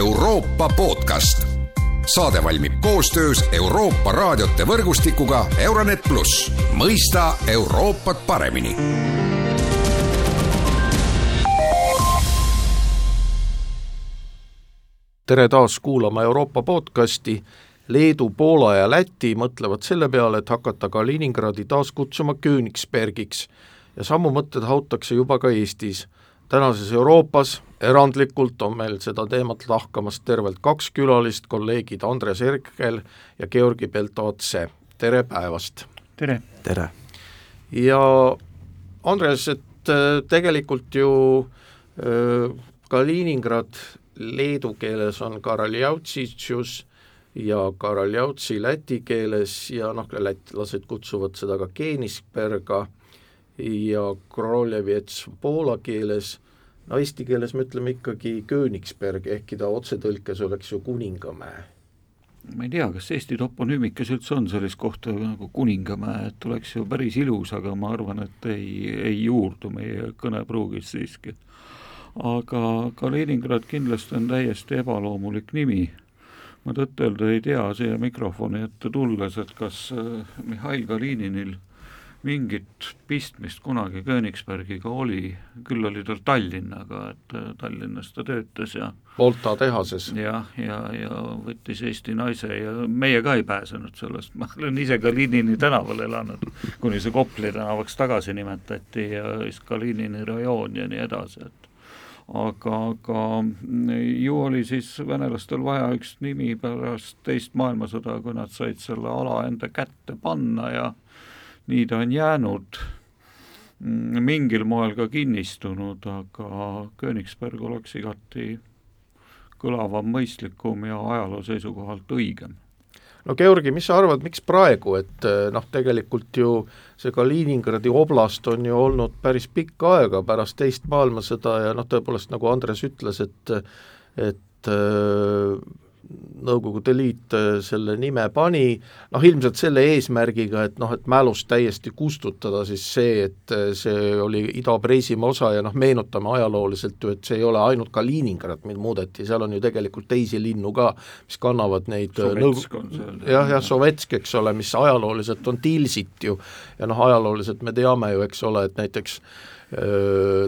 Euroopa podcast. saade valmib koostöös Euroopa raadiote võrgustikuga Euronet pluss, mõista Euroopat paremini tere taas kuulama Euroopa podcasti. Leedu, Poola ja Läti mõtlevad selle peale, et hakata Kaliningradi taas kutsuma Königsbergiks ja samu mõtteid hautakse juba ka Eestis. tänases Euroopas erandlikult on meil seda teemat lahkamas tervelt kaks külalist, kolleegid Andres Herkel ja Georgi Beltotse, tere päevast! tere! tere! ja Andres, et äh, tegelikult ju äh, Kaliningrad leedu keeles on Karaljautsitšus ja Karaljautsi läti keeles ja noh, lätlased kutsuvad seda ka Kenisberga ja Kroljevets poola keeles, no eesti keeles me ütleme ikkagi Königsberg, ehkki ta otsetõlkes oleks ju Kuningamäe. ma ei tea, kas Eesti toponüümikas üldse on sellist kohta nagu Kuningamäe, et oleks ju päris ilus, aga ma arvan, et ei, ei juurdu meie kõnepruugis siiski aga Kaliningrad kindlasti on täiesti ebaloomulik nimi. ma tõtt-öelda ei tea siia mikrofoni ette tulles, et kas äh, Mihhail Kalininil mingit pistmist kunagi Königsbergiga oli, küll oli tal Tallinnaga, et äh, Tallinnas ta töötas ja Volta tehases. jah, ja, ja, ja võttis Eesti naise ja meie ka ei pääsenud sellest, ma olen ise Kalinini tänaval elanud, kuni see Kopli tänavaks tagasi nimetati ja siis Kalinini rajoon ja nii edasi, et aga, aga ju oli siis venelastel vaja üks nimi pärast teist maailmasõda, kui nad said selle ala enda kätte panna ja nii ta on jäänud mingil moel ka kinnistunud, aga Königsberg oleks igati kõlavam, mõistlikum ja ajaloo seisukohalt õigem. No Georgi, mis sa arvad, miks praegu, et eh, noh, tegelikult ju see Kaliningradi oblast on ju olnud päris pikka aega pärast teist maailmasõda ja noh, tõepoolest nagu Andres ütles, et et äh, Nõukogude Liit äh, selle nime pani, noh ilmselt selle eesmärgiga, et noh, et mälust täiesti kustutada siis see, et äh, see oli Ida-Preisimaa osa ja noh, meenutame ajalooliselt ju, et see ei ole ainult Kaliningrad, mida muudeti, seal on ju tegelikult teisi linnu ka, mis kannavad neid äh, Sovetsk on seal. jah, jah, Sovetsk, eks ole, mis ajalooliselt on Tilsit ju, ja noh, ajalooliselt me teame ju, eks ole, et näiteks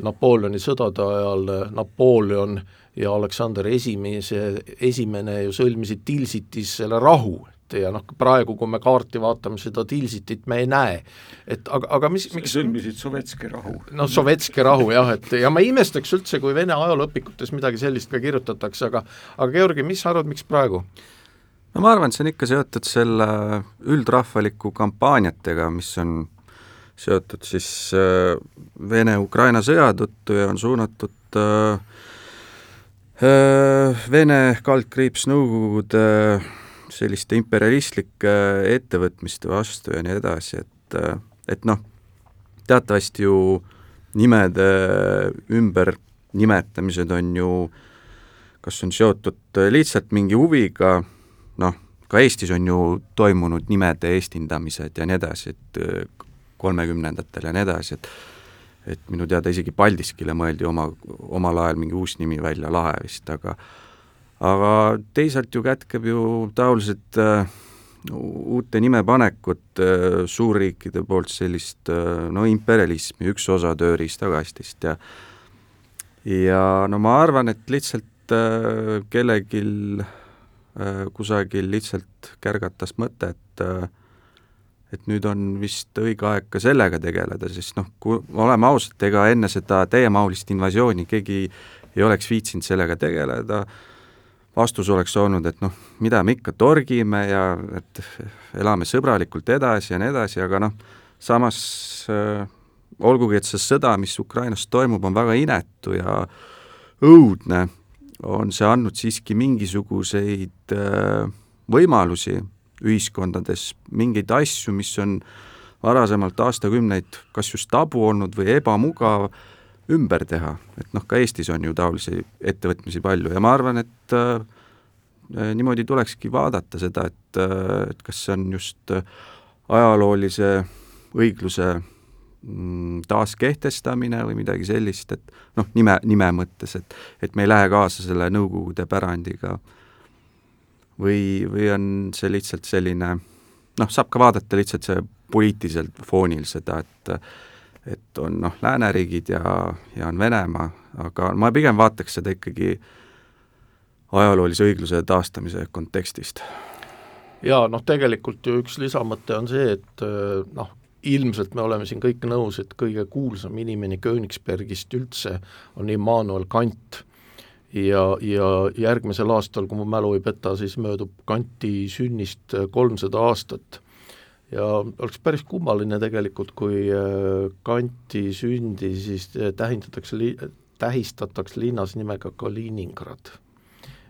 Napoleoni sõdade ajal Napoleon äh, ja Aleksander Esimese, esimene ju sõlmisid Tilsitis selle rahu, et ja noh, praegu, kui me kaarti vaatame, seda Tilsitit me ei näe. et aga, aga mis, miks sõlmisid Sovetski rahu. no Sovetski rahu jah, et ja ma imestaks üldse, kui Vene ajalooõpikutes midagi sellist ka kirjutatakse, aga aga Georgi, mis sa arvad, miks praegu? no ma arvan, et see on ikka seotud selle üldrahvaliku kampaaniatega, mis on seotud siis äh, Vene-Ukraina sõja tõttu ja on suunatud Äh, Vene kaldkriips Nõukogude selliste imperialistlike ettevõtmiste vastu ja nii edasi, et, et noh, teatavasti ju nimede ümbernimetamised on ju kas on seotud lihtsalt mingi huviga, noh, ka Eestis on ju toimunud nimede eestindamised ja nii edasi, et kolmekümnendatel ja nii edasi, et et minu teada isegi Paldiskile mõeldi oma, omal ajal mingi uus nimi välja, Lahe vist, aga aga teisalt ju kätkeb ju taolised äh, uute nimepanekut äh, suurriikide poolt sellist äh, no imperialismi, üks osa tööriistakastist ja ja no ma arvan, et lihtsalt äh, kellelgi äh, kusagil lihtsalt kärgatas mõte, et äh, et nüüd on vist õige aeg ka sellega tegeleda, sest noh, kui oleme ausad, ega enne seda täiemahulist invasiooni keegi ei oleks viitsinud sellega tegeleda, vastus oleks olnud, et noh, mida me ikka torgime ja et elame sõbralikult edasi ja nii edasi, aga noh, samas äh, olgugi, et see sõda, mis Ukrainas toimub, on väga inetu ja õudne, on see andnud siiski mingisuguseid äh, võimalusi ühiskondades mingeid asju, mis on varasemalt aastakümneid kas just tabu olnud või ebamugav, ümber teha, et noh, ka Eestis on ju taolisi ettevõtmisi palju ja ma arvan, et äh, niimoodi tulekski vaadata seda, et äh,, et kas see on just äh, ajaloolise õigluse mm, taaskehtestamine või midagi sellist, et noh, nime, nime mõttes, et et me ei lähe kaasa selle Nõukogude pärandiga või, või on see lihtsalt selline noh, saab ka vaadata lihtsalt see poliitiliselt foonil seda, et et on noh, lääneriigid ja, ja on Venemaa, aga ma pigem vaataks seda ikkagi ajaloolise õigluse taastamise kontekstist. jaa, noh tegelikult ju üks lisamõte on see, et noh, ilmselt me oleme siin kõik nõus, et kõige kuulsam inimene Königsbergist üldse on Immanuel Kant ja, ja järgmisel aastal, kui mu mälu ei peta, siis möödub Kanti sünnist kolmsada aastat. ja oleks päris kummaline tegelikult, kui äh, Kanti sündi siis äh, tähendatakse li-, tähistatakse linnas nimega Kaliningrad.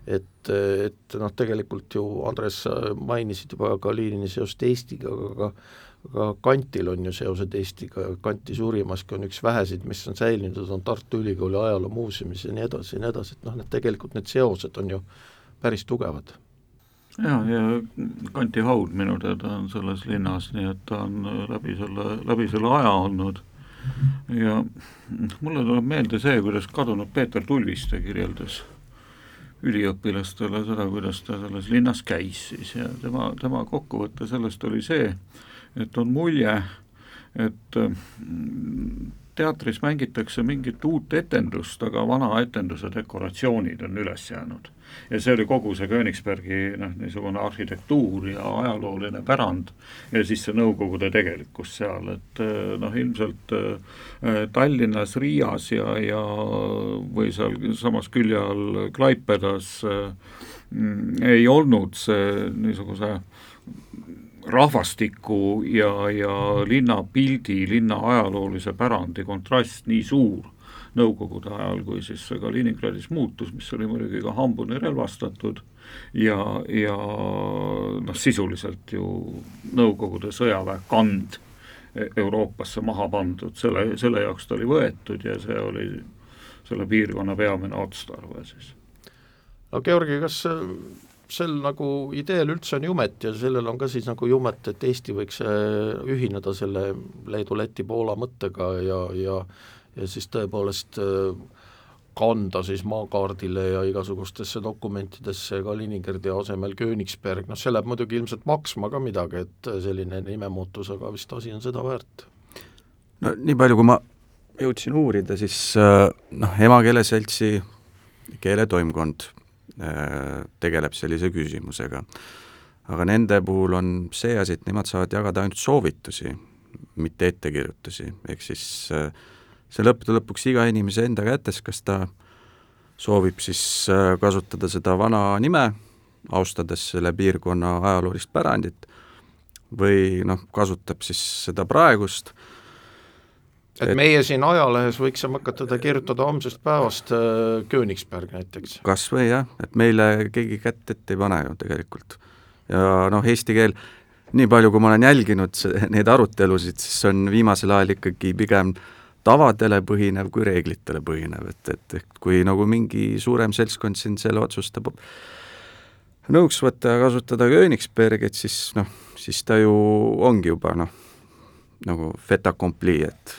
Et, et noh, tegelikult ju Andres, mainisid juba Kalinini seost Eestiga, aga aga Kantil on ju seosed Eestiga, Kanti suurimaski on üks väheseid, mis on säilinud, on Tartu Ülikooli ajaloomuuseumis ja nii edasi ja nii edasi, et noh, need tegelikult need seosed on ju päris tugevad. ja, ja Kanti haud minu teada on selles linnas, nii et ta on läbi selle, läbi selle aja olnud ja mulle tuleb meelde see, kuidas kadunud Peeter Tulviste kirjeldas üliõpilastele seda, kuidas ta selles linnas käis siis. Ja tema, tema kokkuvõte sellest oli see, et on mulje, et mm, teatris mängitakse mingit uut etendust, aga vana etenduse dekoratsioonid on üles jäänud. ja see oli kogu see Königsbergi noh, niisugune arhitektuur ja ajalooline pärand ja siis see Nõukogude tegelikkus seal, et eh, noh, ilmselt eh, Tallinnas, Riias ja, ja või seal samas külje all Klaipedas mm, ei olnud see niisuguse rahvastiku ja, ja linnapildi, linna ajaloolise pärandi kontrast nii suur Nõukogude ajal, kui siis Kaliningradis muutus, mis oli muidugi ka hambuni relvastatud ja, ja noh, sisuliselt ju Nõukogude sõjaväe kand Euroopasse maha pandud, selle, selle jaoks ta oli võetud ja see oli selle piirkonna peamine otstarve siis. no Georgi, kas sel nagu ideel üldse on jumet ja sellel on ka siis nagu jumet, et Eesti võiks äh, ühineda selle Leedu, Läti, Poola mõttega ja, ja ja siis tõepoolest äh, kanda siis maakaardile ja igasugustesse dokumentidesse Kaliningradi asemel Königsberg, noh see läheb muidugi ilmselt maksma ka midagi, et selline nimemuutus, aga vist asi on seda väärt. no nii palju, kui ma jõudsin uurida, siis äh, noh, emakeeleseltsi keeletoimkond tegeleb sellise küsimusega. aga nende puhul on see asi, et nemad saavad jagada ainult soovitusi, mitte ettekirjutusi, ehk siis äh, see lõppude lõpuks iga inimese enda kätes, kas ta soovib siis äh, kasutada seda vana nime, austades selle piirkonna ajaloolist pärandit, või noh, kasutab siis seda praegust äh, et, et meie siin ajalehes võiksime hakata kirjutada homsest päevast äh, Königsberg näiteks. kas või jah, et meile keegi kätt ette ei pane ju tegelikult. ja noh, eesti keel, nii palju, kui ma olen jälginud neid arutelusid, siis on viimasel ajal ikkagi pigem tavadele põhinev kui reeglitele põhinev, et, et, et kui nagu mingi suurem seltskond siin selle otsustab nõuks võtta ja kasutada Königsbergit, siis noh, siis ta ju ongi juba noh, nagu fait accompli, et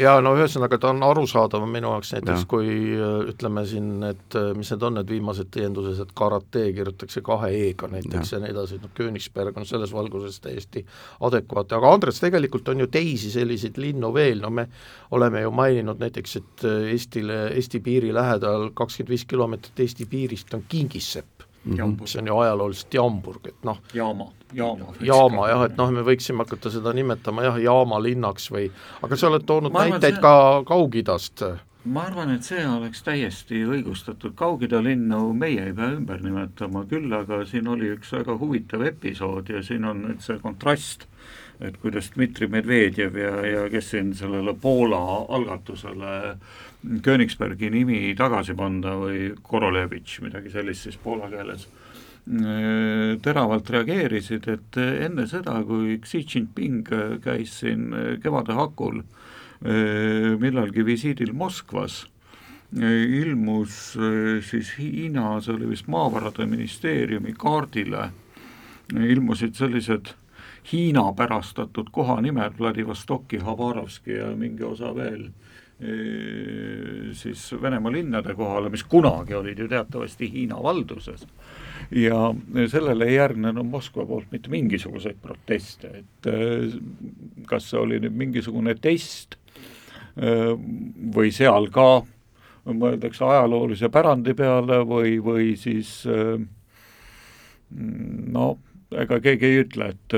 jaa, no ühesõnaga ta on arusaadav minu jaoks näiteks, kui äh, ütleme siin, et äh, mis need on, need viimased täiendused, et karate kirjutatakse kahe E-ga näiteks ja, ja nii edasi, noh Königsberg on selles valguses täiesti adekvaatne, aga Andres, tegelikult on ju teisi selliseid linnu veel, no me oleme ju maininud näiteks, et äh, Eestile, Eesti piiri lähedal kakskümmend viis kilomeetrit Eesti piirist on Kingissepp mis on ju ajalooliselt Jamburg, et noh. Jaama, jaama. jaama jah, et noh, me võiksime hakata seda nimetama jah, jaama linnaks või aga sa oled toonud ma näiteid see... ka Kaug-Idast. ma arvan, et see oleks täiesti õigustatud, Kaug-Ida linnu meie ei pea ümber nimetama, küll aga siin oli üks väga huvitav episood ja siin on nüüd see kontrast, et kuidas Dmitri Medvedjev ja, ja kes siin sellele Poola algatusele äh, Königsbergi nimi tagasi panna või Korolevitš, midagi sellist siis poola keeles, teravalt reageerisid, et enne seda, kui Xi Jinping käis siin kevade hakul millalgi visiidil Moskvas, ilmus siis Hiina, see oli vist maavarade ministeeriumi kaardile, ilmusid sellised Hiina pärastatud kohanimed, Vladivostoki, Habarovski ja mingi osa veel, siis Venemaa linnade kohale, mis kunagi olid ju teatavasti Hiina valduses. Ja sellele ei järgnenud Moskva poolt mitte mingisuguseid proteste, et kas see oli nüüd mingisugune test või seal ka mõeldakse ajaloolise pärandi peale või, või siis no ega keegi ei ütle, et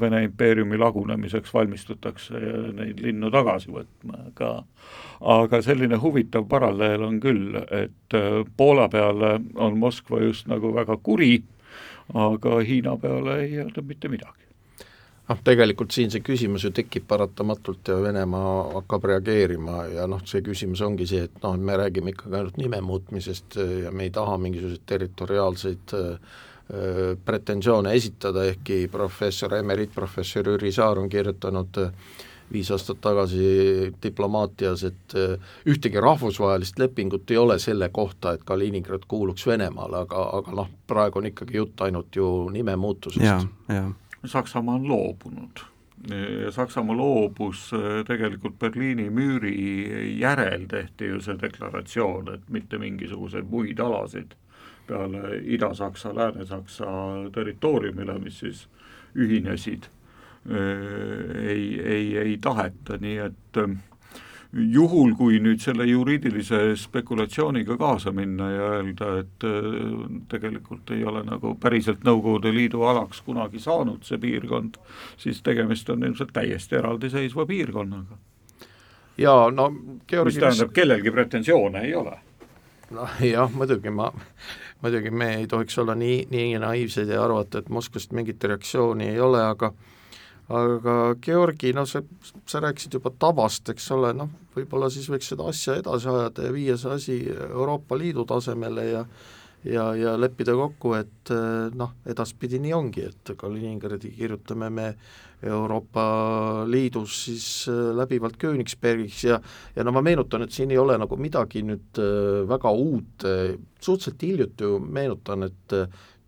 Vene impeeriumi lagunemiseks valmistutakse neid linnu tagasi võtma, aga aga selline huvitav paralleel on küll, et Poola peale on Moskva just nagu väga kuri, aga Hiina peale ei öelda mitte midagi. Noh, tegelikult siin see küsimus ju tekib paratamatult ja Venemaa hakkab reageerima ja noh, see küsimus ongi see, et noh, me räägime ikkagi ainult nime muutmisest ja me ei taha mingisuguseid territoriaalseid äh, pretensioone esitada, ehkki professor, emeriitprofessor Jüri Saar on kirjutanud viis aastat tagasi diplomaatias, et ühtegi rahvusvahelist lepingut ei ole selle kohta, et Kaliningrad kuuluks Venemaale, aga, aga noh, praegu on ikkagi jutt ainult ju nimemuutusest. Saksamaa on loobunud ja Saksamaa loobus äh, tegelikult Berliini müüri järel tehti ju see deklaratsioon, et mitte mingisuguseid muid alasid peale Ida-Saksa, Lääne-Saksa territooriumile, mis siis ühinesid, äh, ei, ei, ei taheta, nii et äh, juhul, kui nüüd selle juriidilise spekulatsiooniga kaasa minna ja öelda, et äh, tegelikult ei ole nagu päriselt Nõukogude Liidu alaks kunagi saanud see piirkond, siis tegemist on ilmselt täiesti eraldiseisva piirkonnaga. jaa, no Georgi mis tähendab, kellelgi pretensioone ei ole. noh jah, muidugi ma, muidugi me ei tohiks olla nii, nii naiivsed ja arvata, et Moskvast mingit reaktsiooni ei ole, aga aga Georgi, no sa, sa rääkisid juba tavast, eks ole, noh, võib-olla siis võiks seda asja edasi ajada ja viia see asi Euroopa Liidu tasemele ja ja, ja leppida kokku, et noh, edaspidi nii ongi, et Kaliningradi kirjutame me Euroopa Liidus siis läbivalt Königsbergiks ja ja no ma meenutan, et siin ei ole nagu midagi nüüd väga uut, suhteliselt hiljuti ju meenutan, et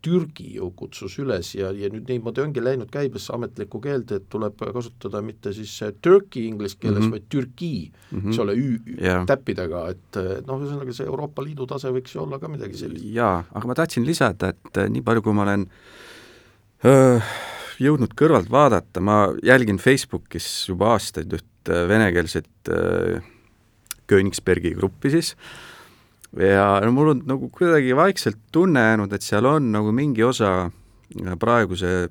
Türgi ju kutsus üles ja, ja nüüd niimoodi ongi läinud käibesse ametlikku keelde, et tuleb kasutada mitte siis Turkey inglise keeles mm, -hmm. vaid Türgi mm, -hmm. eks ole, ü yeah. täppidega, et noh, ühesõnaga see Euroopa Liidu tase võiks ju olla ka midagi sellist. jaa, aga ma tahtsin lisada, et nii palju, kui ma olen öö, jõudnud kõrvalt vaadata, ma jälgin Facebookis juba aastaid üht venekeelset Königsbergi gruppi siis, ja no mul on nagu kuidagi vaikselt tunne jäänud, et seal on nagu mingi osa äh, praeguse,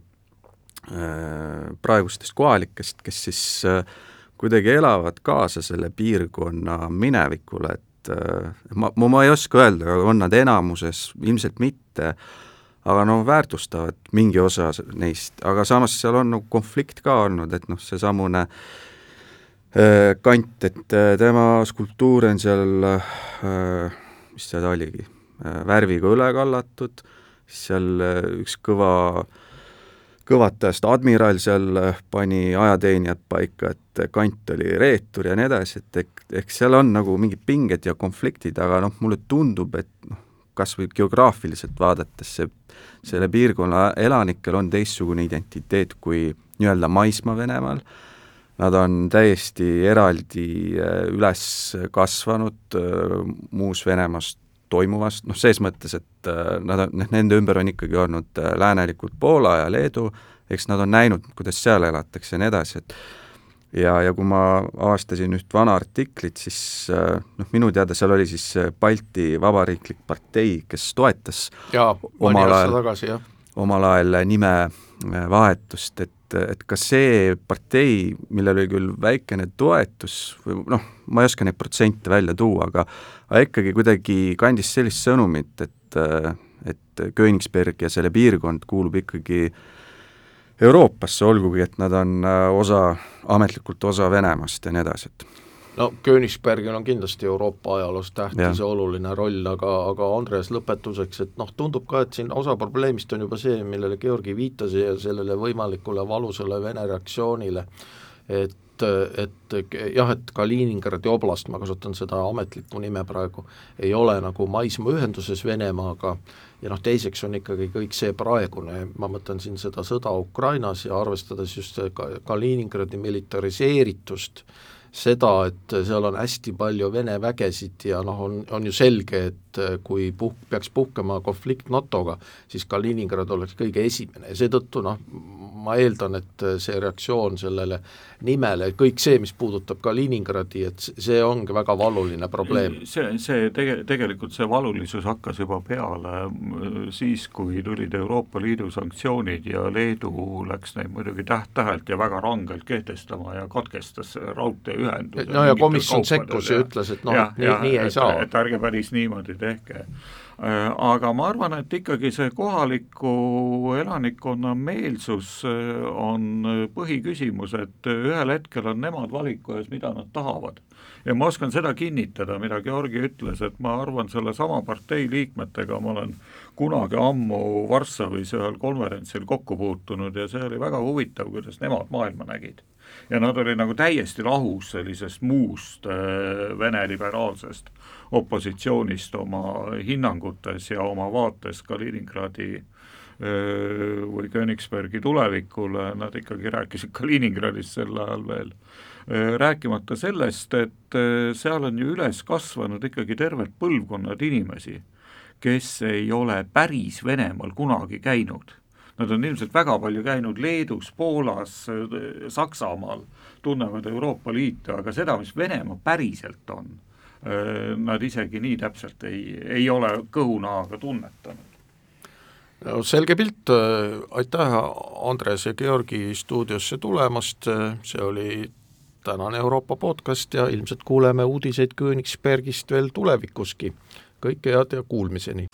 äh, praegustest kohalikest, kes siis äh, kuidagi elavad kaasa selle piirkonna minevikule, et ma, ma ei oska öelda, on nad enamuses, ilmselt mitte, aga no väärtustavad mingi osa neist, aga samas seal on nagu konflikt ka olnud, et noh, seesamune kant, et tema skulptuur on seal äh, mis seal oligi, äh, värviga üle kallatud, seal äh, üks kõva, kõvatajast admiral seal äh, pani ajateenijad paika, et kant oli reetur ja nii edasi, et ehk, ehk seal on nagu mingid pinged ja konfliktid, aga noh, mulle tundub, et noh, kas või geograafiliselt vaadates see, selle piirkonna elanikel on teistsugune identiteet kui nii-öelda maismaa Venemaal, Nad on täiesti eraldi äh, üles kasvanud äh, muus Venemaast toimuvast, noh ses mõttes, et äh, nad on, noh nende ümber on ikkagi olnud läänelikult Poola ja Leedu, eks nad on näinud, kuidas seal elatakse ja nii edasi, et ja, ja kui ma avastasin üht vana artiklit, siis noh, minu teada seal oli siis Balti Vabariiklik Partei, kes toetas jaa, mõni aasta tagasi, jah. omal ajal nimevahetust, et et, et kas see partei, millel oli küll väikene toetus või noh, ma ei oska neid protsente välja tuua, aga aga ikkagi kuidagi kandis sellist sõnumit, et, et Königsberg ja selle piirkond kuulub ikkagi Euroopasse, olgugi et nad on osa, ametlikult osa Venemaast ja nii edasi, et no Königsbergil on kindlasti Euroopa ajaloos tähtis ja oluline roll, aga, aga Andres, lõpetuseks, et noh, tundub ka, et siin osa probleemist on juba see, millele Georgi viitas ja sellele võimalikule valusale Vene reaktsioonile, et et, jah, et Kaliningradi oblast, ma kasutan seda ametlikku nime praegu, ei ole nagu maismaaühenduses Venemaaga. Ja noh, teiseks on ikkagi kõik see praegune, ma mõtlen siin seda sõda Ukrainas ja arvestades just Kaliningradi militariseeritust, seda, et seal on hästi palju Vene vägesid ja noh, on, on ju selge, et kui puhk, peaks puhkema konflikt NATO-ga, siis Kaliningrad oleks kõige esimene ja seetõttu noh, ma eeldan, et see reaktsioon sellele nimele, kõik see, mis puudutab Kaliningradi, et see ongi väga valuline probleem. see, see tege-, tegelikult see valulisus hakkas juba peale siis, kui tulid Euroopa Liidu sanktsioonid ja Leedu läks neid muidugi täht-tähelt ja väga rangelt kehtestama ja katkestas raudteeühenduse. no ja komisjon sekkus ja ütles, et noh, nii, nii ei saa. et ärge päris niimoodi tehke Äh, aga ma arvan, et ikkagi see kohaliku elanikkonna meelsus äh, on äh, põhiküsimus, et ühel hetkel on nemad valiku ees, mida nad tahavad. ja ma oskan seda kinnitada, mida Georgi ütles, et ma arvan, sellesama partei liikmetega ma olen kunagi ammu Varssavis ühel konverentsil kokku puutunud ja see oli väga huvitav, kuidas nemad maailma nägid ja nad olid nagu täiesti lahus sellisest muust äh, Vene liberaalsest opositsioonist oma hinnangutes ja oma vaates Kaliningradi äh, või Königsbergi tulevikule, nad ikkagi rääkisid Kaliningradist sel ajal veel, äh, rääkimata sellest, et seal on ju üles kasvanud ikkagi terved põlvkonnad inimesi, kes ei ole päris Venemaal kunagi käinud Nad on ilmselt väga palju käinud Leedus, Poolas, Saksamaal, tunnevad Euroopa Liitu, aga seda, mis Venemaa päriselt on, nad isegi nii täpselt ei, ei ole kõhunahaga tunnetanud. no selge pilt, aitäh, Andres ja Georgi stuudiosse tulemast, see oli tänane Euroopa podcast ja ilmselt kuuleme uudiseid Königsbergist veel tulevikuski. kõike head ja kuulmiseni!